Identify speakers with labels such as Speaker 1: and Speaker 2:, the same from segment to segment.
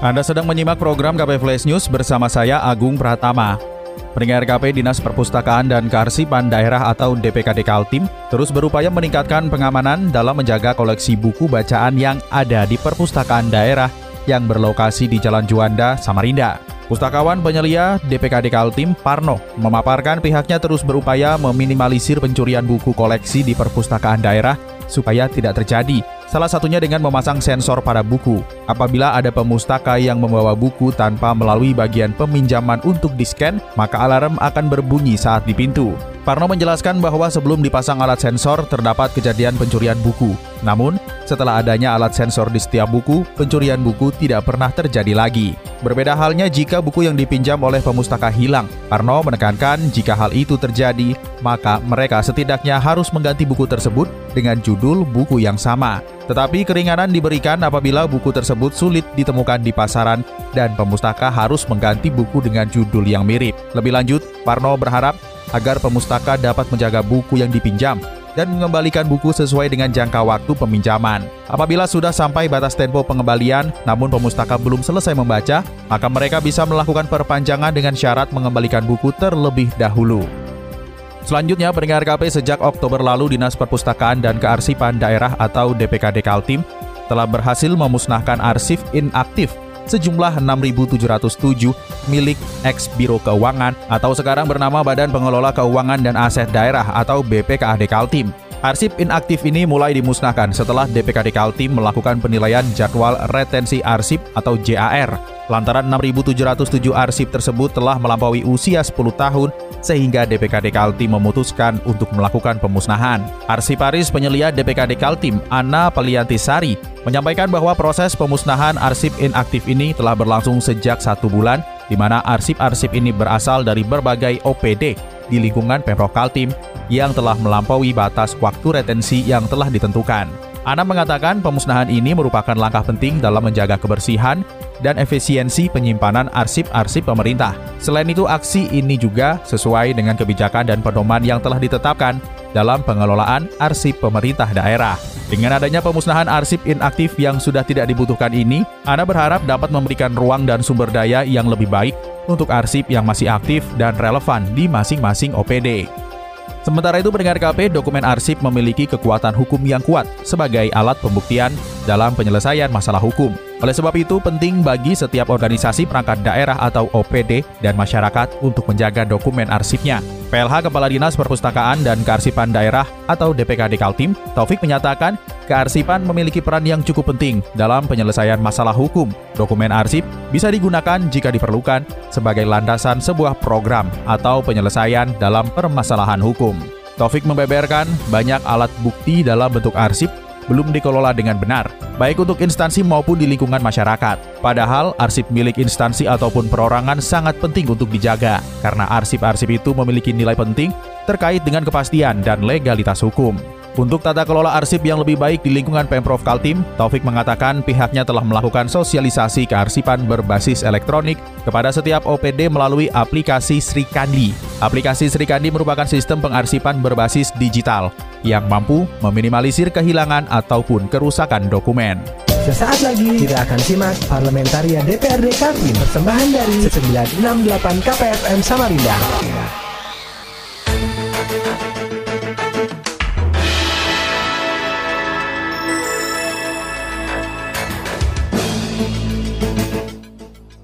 Speaker 1: Anda sedang menyimak program KP Flash News bersama saya Agung Pratama. Pendengar KP Dinas Perpustakaan dan Kearsipan Daerah atau DPKD Kaltim terus berupaya meningkatkan pengamanan dalam menjaga koleksi buku bacaan yang ada di perpustakaan daerah yang berlokasi di Jalan Juanda, Samarinda. Pustakawan penyelia DPKD Kaltim, Parno, memaparkan pihaknya terus berupaya meminimalisir pencurian buku koleksi di perpustakaan daerah supaya tidak terjadi Salah satunya dengan memasang sensor pada buku. Apabila ada pemustaka yang membawa buku tanpa melalui bagian peminjaman untuk di-scan, maka alarm akan berbunyi saat di pintu. Parno menjelaskan bahwa sebelum dipasang alat sensor terdapat kejadian pencurian buku. Namun, setelah adanya alat sensor di setiap buku, pencurian buku tidak pernah terjadi lagi. Berbeda halnya jika buku yang dipinjam oleh pemustaka hilang. Parno menekankan jika hal itu terjadi, maka mereka setidaknya harus mengganti buku tersebut dengan judul buku yang sama. Tetapi keringanan diberikan apabila buku tersebut sulit ditemukan di pasaran dan pemustaka harus mengganti buku dengan judul yang mirip. Lebih lanjut, Parno berharap agar pemustaka dapat menjaga buku yang dipinjam dan mengembalikan buku sesuai dengan jangka waktu peminjaman. Apabila sudah sampai batas tempo pengembalian, namun pemustaka belum selesai membaca, maka mereka bisa melakukan perpanjangan dengan syarat mengembalikan buku terlebih dahulu. Selanjutnya, pendengar KP sejak Oktober lalu Dinas Perpustakaan dan Kearsipan Daerah atau DPKD Kaltim telah berhasil memusnahkan arsip inaktif sejumlah 6.707 milik ex Biro Keuangan atau sekarang bernama Badan Pengelola Keuangan dan Aset Daerah atau BPKAD Kaltim. Arsip inaktif ini mulai dimusnahkan setelah DPKD Kaltim melakukan penilaian jadwal retensi arsip atau JAR. Lantaran 6.707 arsip tersebut telah melampaui usia 10 tahun sehingga DPKD Kaltim memutuskan untuk melakukan pemusnahan. Arsiparis penyelia DPKD Kaltim, Ana Paliantisari, menyampaikan bahwa proses pemusnahan arsip inaktif ini telah berlangsung sejak satu bulan, di mana arsip-arsip ini berasal dari berbagai OPD di lingkungan Pemprov Kaltim yang telah melampaui batas waktu retensi yang telah ditentukan. Ana mengatakan pemusnahan ini merupakan langkah penting dalam menjaga kebersihan dan efisiensi penyimpanan arsip-arsip pemerintah. Selain itu, aksi ini juga sesuai dengan kebijakan dan pedoman yang telah ditetapkan dalam pengelolaan arsip pemerintah daerah. Dengan adanya pemusnahan arsip inaktif yang sudah tidak dibutuhkan ini, Ana berharap dapat memberikan ruang dan sumber daya yang lebih baik untuk arsip yang masih aktif dan relevan di masing-masing OPD. Sementara itu pendengar KP, dokumen arsip memiliki kekuatan hukum yang kuat sebagai alat pembuktian dalam penyelesaian masalah hukum. Oleh sebab itu, penting bagi setiap organisasi perangkat daerah atau OPD dan masyarakat untuk menjaga dokumen arsipnya. PLH Kepala Dinas Perpustakaan dan Kearsipan Daerah atau DPKD Kaltim, Taufik menyatakan, kearsipan memiliki peran yang cukup penting dalam penyelesaian masalah hukum. Dokumen arsip bisa digunakan jika diperlukan sebagai landasan sebuah program atau penyelesaian dalam permasalahan hukum. Taufik membeberkan banyak alat bukti dalam bentuk arsip belum dikelola dengan benar, baik untuk instansi maupun di lingkungan masyarakat. Padahal arsip milik instansi ataupun perorangan sangat penting untuk dijaga, karena arsip-arsip itu memiliki nilai penting terkait dengan kepastian dan legalitas hukum. Untuk tata kelola arsip yang lebih baik di lingkungan Pemprov Kaltim, Taufik mengatakan pihaknya telah melakukan sosialisasi kearsipan berbasis elektronik kepada setiap OPD melalui aplikasi Sri Kandi. Aplikasi Sri Kandi merupakan sistem pengarsipan berbasis digital yang mampu meminimalisir kehilangan ataupun kerusakan dokumen.
Speaker 2: Sesaat lagi kita akan simak Parlementaria DPRD Kaltim persembahan dari 968 KPFM Samarinda.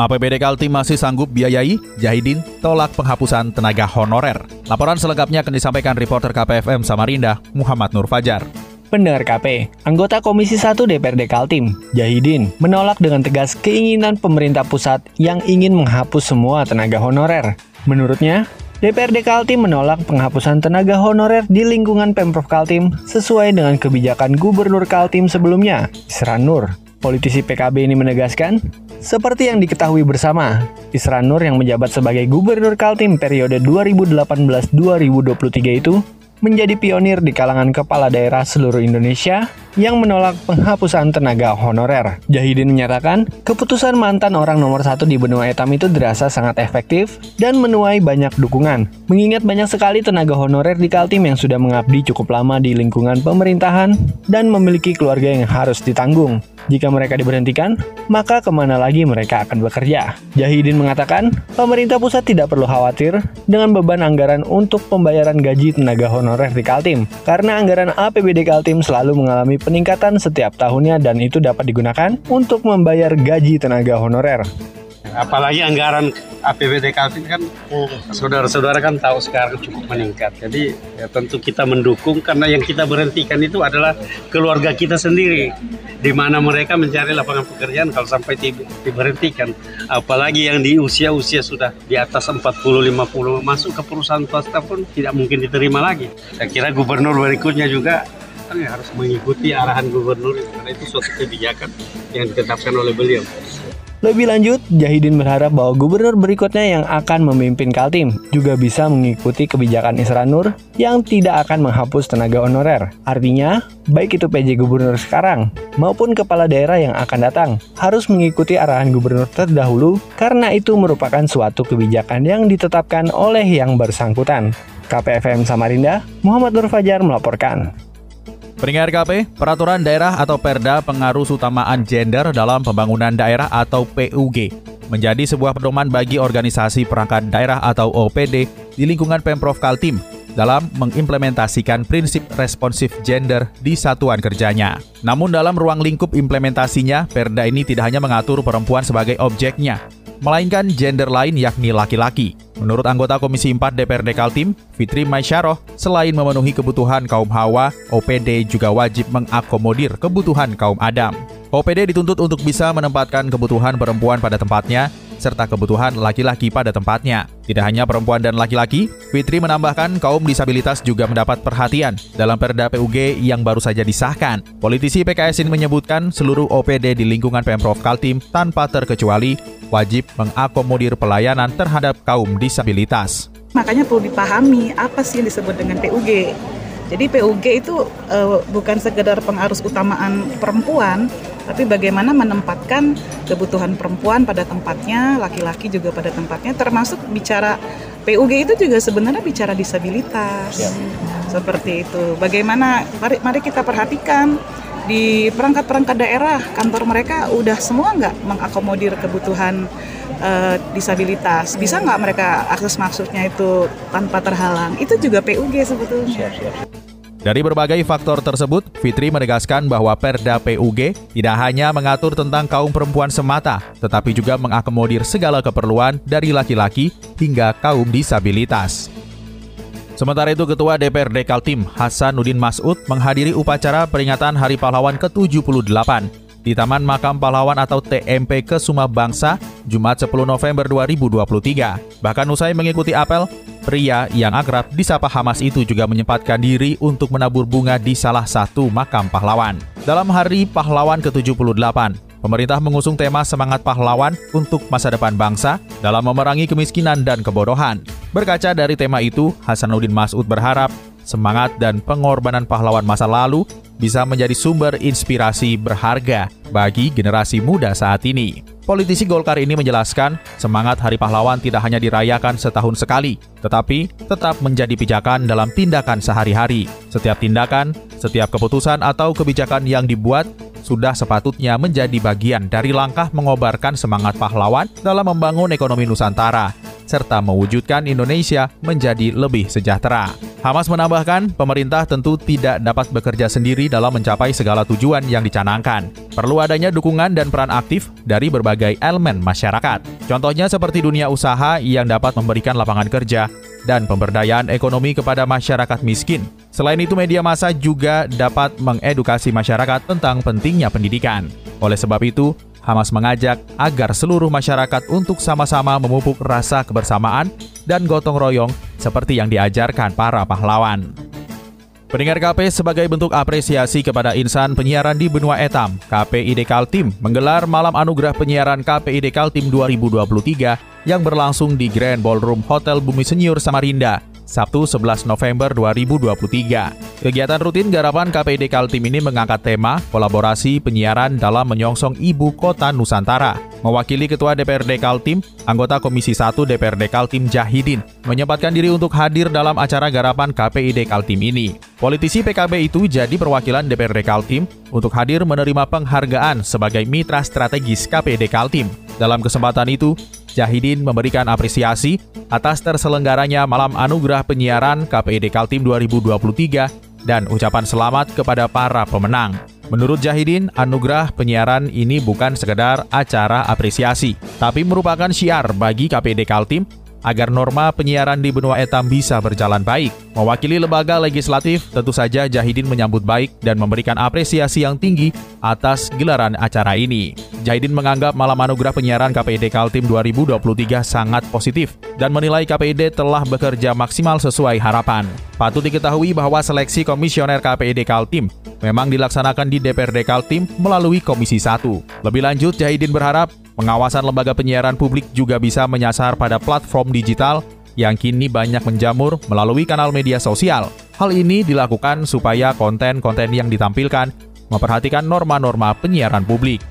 Speaker 1: APBD Kaltim masih sanggup biayai, Jahidin tolak penghapusan tenaga honorer. Laporan selengkapnya akan disampaikan reporter KPFM Samarinda, Muhammad Nur Fajar.
Speaker 3: Pendengar KP, anggota Komisi 1 DPRD Kaltim, Jahidin, menolak dengan tegas keinginan pemerintah pusat yang ingin menghapus semua tenaga honorer. Menurutnya, DPRD Kaltim menolak penghapusan tenaga honorer di lingkungan Pemprov Kaltim sesuai dengan kebijakan Gubernur Kaltim sebelumnya, Isran Nur. Politisi PKB ini menegaskan, Seperti yang diketahui bersama, Isran Nur yang menjabat sebagai Gubernur Kaltim periode 2018-2023 itu menjadi pionir di kalangan kepala daerah seluruh Indonesia yang menolak penghapusan tenaga honorer. Jahidin menyatakan, keputusan mantan orang nomor satu di benua etam itu dirasa sangat efektif dan menuai banyak dukungan. Mengingat banyak sekali tenaga honorer di Kaltim yang sudah mengabdi cukup lama di lingkungan pemerintahan dan memiliki keluarga yang harus ditanggung. Jika mereka diberhentikan, maka ke mana lagi mereka akan bekerja? Jahidin mengatakan, pemerintah pusat tidak perlu khawatir dengan beban anggaran untuk pembayaran gaji tenaga honorer di Kaltim, karena anggaran APBD Kaltim selalu mengalami peningkatan setiap tahunnya dan itu dapat digunakan untuk membayar gaji tenaga honorer.
Speaker 4: Apalagi anggaran APBD Kaltim kan saudara-saudara kan tahu sekarang cukup meningkat. Jadi ya tentu kita mendukung karena yang kita berhentikan itu adalah keluarga kita sendiri. Di mana mereka mencari lapangan pekerjaan kalau sampai diberhentikan. Apalagi yang di usia-usia sudah di atas 40-50 masuk ke perusahaan swasta pun tidak mungkin diterima lagi. Saya kira gubernur berikutnya juga kan ya harus mengikuti arahan gubernur karena itu suatu kebijakan yang ditetapkan oleh beliau.
Speaker 3: Lebih lanjut, Jahidin berharap bahwa gubernur berikutnya yang akan memimpin Kaltim juga bisa mengikuti kebijakan Isran Nur yang tidak akan menghapus tenaga honorer. Artinya, baik itu PJ gubernur sekarang maupun kepala daerah yang akan datang harus mengikuti arahan gubernur terdahulu karena itu merupakan suatu kebijakan yang ditetapkan oleh yang bersangkutan. KPFM Samarinda, Muhammad Nur Fajar melaporkan.
Speaker 1: Pendengar KP, peraturan daerah atau perda pengaruh utamaan gender dalam pembangunan daerah atau PUG menjadi sebuah pedoman bagi organisasi perangkat daerah atau OPD di lingkungan Pemprov Kaltim dalam mengimplementasikan prinsip responsif gender di satuan kerjanya. Namun dalam ruang lingkup implementasinya, perda ini tidak hanya mengatur perempuan sebagai objeknya, melainkan gender lain yakni laki-laki. Menurut anggota Komisi 4 DPRD Kaltim, Fitri Maisyaroh, selain memenuhi kebutuhan kaum Hawa, OPD juga wajib mengakomodir kebutuhan kaum Adam. OPD dituntut untuk bisa menempatkan kebutuhan perempuan pada tempatnya, serta kebutuhan laki-laki pada tempatnya. Tidak hanya perempuan dan laki-laki, Fitri menambahkan kaum disabilitas juga mendapat perhatian dalam Perda PUG yang baru saja disahkan. Politisi PKS ini menyebutkan seluruh OPD di lingkungan Pemprov Kaltim tanpa terkecuali wajib mengakomodir pelayanan terhadap kaum disabilitas.
Speaker 5: Makanya perlu dipahami apa sih yang disebut dengan PUG. Jadi PUG itu uh, bukan sekedar pengarus utamaan perempuan, tapi bagaimana menempatkan kebutuhan perempuan pada tempatnya, laki-laki juga pada tempatnya, termasuk bicara PUG itu juga sebenarnya bicara disabilitas. Ya. Seperti itu. Bagaimana mari mari kita perhatikan di perangkat-perangkat daerah kantor mereka udah semua nggak mengakomodir kebutuhan uh, disabilitas bisa nggak mereka akses maksudnya itu tanpa terhalang itu juga PUG sebetulnya siap, siap.
Speaker 1: Dari berbagai faktor tersebut, Fitri menegaskan bahwa Perda PUG tidak hanya mengatur tentang kaum perempuan semata, tetapi juga mengakomodir segala keperluan dari laki-laki hingga kaum disabilitas. Sementara itu Ketua DPRD Kaltim Hasanuddin Masud menghadiri upacara peringatan Hari Pahlawan ke-78 di Taman Makam Pahlawan atau TMP Kesuma Bangsa Jumat 10 November 2023. Bahkan usai mengikuti apel, pria yang akrab disapa Hamas itu juga menyempatkan diri untuk menabur bunga di salah satu makam pahlawan. Dalam Hari Pahlawan ke-78, pemerintah mengusung tema semangat pahlawan untuk masa depan bangsa dalam memerangi kemiskinan dan kebodohan. Berkaca dari tema itu, Hasanuddin Masud berharap semangat dan pengorbanan pahlawan masa lalu bisa menjadi sumber inspirasi berharga bagi generasi muda saat ini. Politisi Golkar ini menjelaskan, semangat Hari Pahlawan tidak hanya dirayakan setahun sekali, tetapi tetap menjadi pijakan dalam tindakan sehari-hari. Setiap tindakan, setiap keputusan atau kebijakan yang dibuat sudah sepatutnya menjadi bagian dari langkah mengobarkan semangat pahlawan dalam membangun ekonomi Nusantara serta mewujudkan Indonesia menjadi lebih sejahtera. Hamas menambahkan, pemerintah tentu tidak dapat bekerja sendiri dalam mencapai segala tujuan yang dicanangkan. Perlu adanya dukungan dan peran aktif dari berbagai elemen masyarakat. Contohnya seperti dunia usaha yang dapat memberikan lapangan kerja dan pemberdayaan ekonomi kepada masyarakat miskin. Selain itu, media massa juga dapat mengedukasi masyarakat tentang pentingnya pendidikan. Oleh sebab itu, Hamas mengajak agar seluruh masyarakat untuk sama-sama memupuk rasa kebersamaan dan gotong royong seperti yang diajarkan para pahlawan. Pendengar KP sebagai bentuk apresiasi kepada insan penyiaran di benua etam, KPID Kaltim menggelar Malam Anugerah Penyiaran KPID Kaltim 2023 yang berlangsung di Grand Ballroom Hotel Bumi Senyur Samarinda, Sabtu 11 November 2023. Kegiatan rutin garapan KPID Kaltim ini mengangkat tema kolaborasi penyiaran dalam menyongsong ibu kota Nusantara. Mewakili Ketua DPRD Kaltim, anggota Komisi 1 DPRD Kaltim Jahidin menyempatkan diri untuk hadir dalam acara garapan KPID Kaltim ini. Politisi PKB itu jadi perwakilan DPRD Kaltim untuk hadir menerima penghargaan sebagai mitra strategis KPID Kaltim. Dalam kesempatan itu, Jahidin memberikan apresiasi atas terselenggaranya Malam Anugerah Penyiaran KPID Kaltim 2023 dan ucapan selamat kepada para pemenang. Menurut Jahidin, anugerah penyiaran ini bukan sekedar acara apresiasi, tapi merupakan syiar bagi KPID Kaltim agar norma penyiaran di benua etam bisa berjalan baik. Mewakili lembaga legislatif, tentu saja Jahidin menyambut baik dan memberikan apresiasi yang tinggi atas gelaran acara ini. Jahidin menganggap Malam Anugerah Penyiaran KPID Kaltim 2023 sangat positif dan menilai KPID telah bekerja maksimal sesuai harapan. Patut diketahui bahwa seleksi komisioner KPID Kaltim memang dilaksanakan di DPRD Kaltim melalui Komisi 1. Lebih lanjut, Jahidin berharap Pengawasan lembaga penyiaran publik juga bisa menyasar pada platform digital yang kini banyak menjamur melalui kanal media sosial. Hal ini dilakukan supaya konten-konten yang ditampilkan memperhatikan norma-norma penyiaran publik.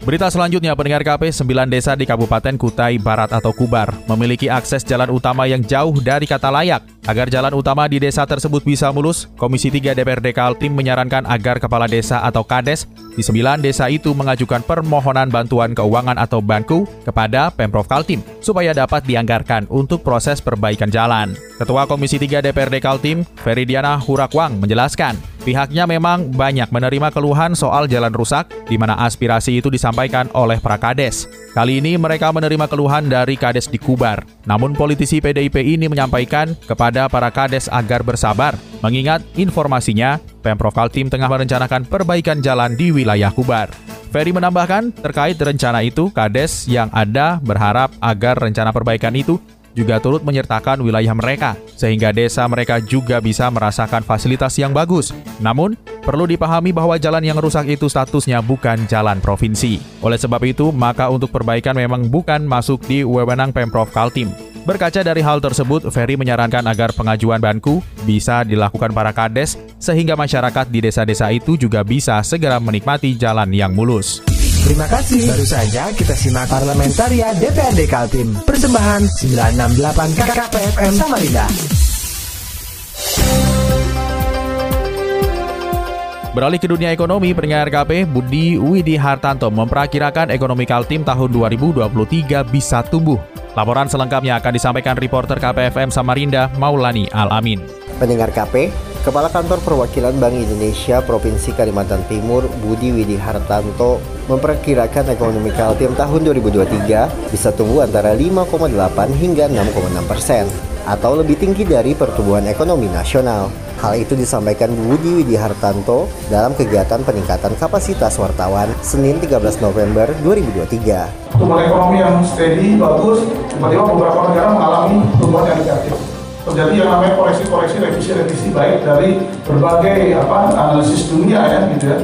Speaker 1: Berita selanjutnya, pendengar KP 9 desa di Kabupaten Kutai Barat atau Kubar memiliki akses jalan utama yang jauh dari kata layak. Agar jalan utama di desa tersebut bisa mulus, Komisi 3 DPRD Kaltim menyarankan agar kepala desa atau kades di 9 desa itu mengajukan permohonan bantuan keuangan atau banku kepada Pemprov Kaltim supaya dapat dianggarkan untuk proses perbaikan jalan. Ketua Komisi 3 DPRD Kaltim, Feridiana Hurakwang menjelaskan, Pihaknya memang banyak menerima keluhan soal jalan rusak, di mana aspirasi itu disampaikan oleh Prakades. Kali ini mereka menerima keluhan dari Kades di Kubar. Namun politisi PDIP ini menyampaikan kepada para Kades agar bersabar, mengingat informasinya Pemprov Kaltim tengah merencanakan perbaikan jalan di wilayah Kubar. Ferry menambahkan, terkait rencana itu, Kades yang ada berharap agar rencana perbaikan itu juga turut menyertakan wilayah mereka, sehingga desa mereka juga bisa merasakan fasilitas yang bagus. Namun, perlu dipahami bahwa jalan yang rusak itu statusnya bukan jalan provinsi. Oleh sebab itu, maka untuk perbaikan memang bukan masuk di wewenang Pemprov Kaltim. Berkaca dari hal tersebut, Ferry menyarankan agar pengajuan banku bisa dilakukan para kades sehingga masyarakat di desa-desa itu juga bisa segera menikmati jalan yang mulus.
Speaker 2: Terima kasih. Baru saja kita simak Parlamentaria DPRD Kaltim. Persembahan 968 KKPFM Samarinda.
Speaker 1: Beralih ke dunia ekonomi, pendengar KP Budi Widi Hartanto memperkirakan ekonomi Kaltim tahun 2023 bisa tumbuh. Laporan selengkapnya akan disampaikan reporter KPFM Samarinda, Maulani Al-Amin.
Speaker 6: Pendengar KP, Kepala Kantor Perwakilan Bank Indonesia Provinsi Kalimantan Timur Budi Widi Hartanto memperkirakan ekonomi Kaltim tahun 2023 bisa tumbuh antara 5,8 hingga 6,6 persen atau lebih tinggi dari pertumbuhan ekonomi nasional. Hal itu disampaikan Budi Widi Hartanto dalam kegiatan peningkatan kapasitas wartawan Senin 13 November 2023.
Speaker 7: Pertumbuhan ekonomi yang steady, bagus, tiba-tiba beberapa negara mengalami pertumbuhan yang negatif terjadi yang namanya koreksi-koreksi revisi-revisi baik dari berbagai apa analisis dunia ya gitu ya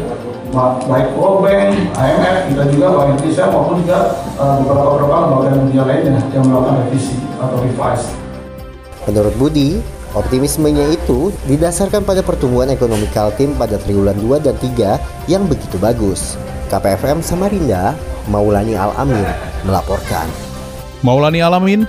Speaker 7: baik World Bank, IMF, kita juga Bank Indonesia maupun juga uh, beberapa beberapa lembaga dunia lainnya yang melakukan revisi atau revise.
Speaker 6: Menurut Budi, optimismenya itu didasarkan pada pertumbuhan ekonomi Kaltim pada triwulan 2 dan 3 yang begitu bagus. KPFM Samarinda, Maulani Al-Amin melaporkan.
Speaker 1: Maulani Alamin,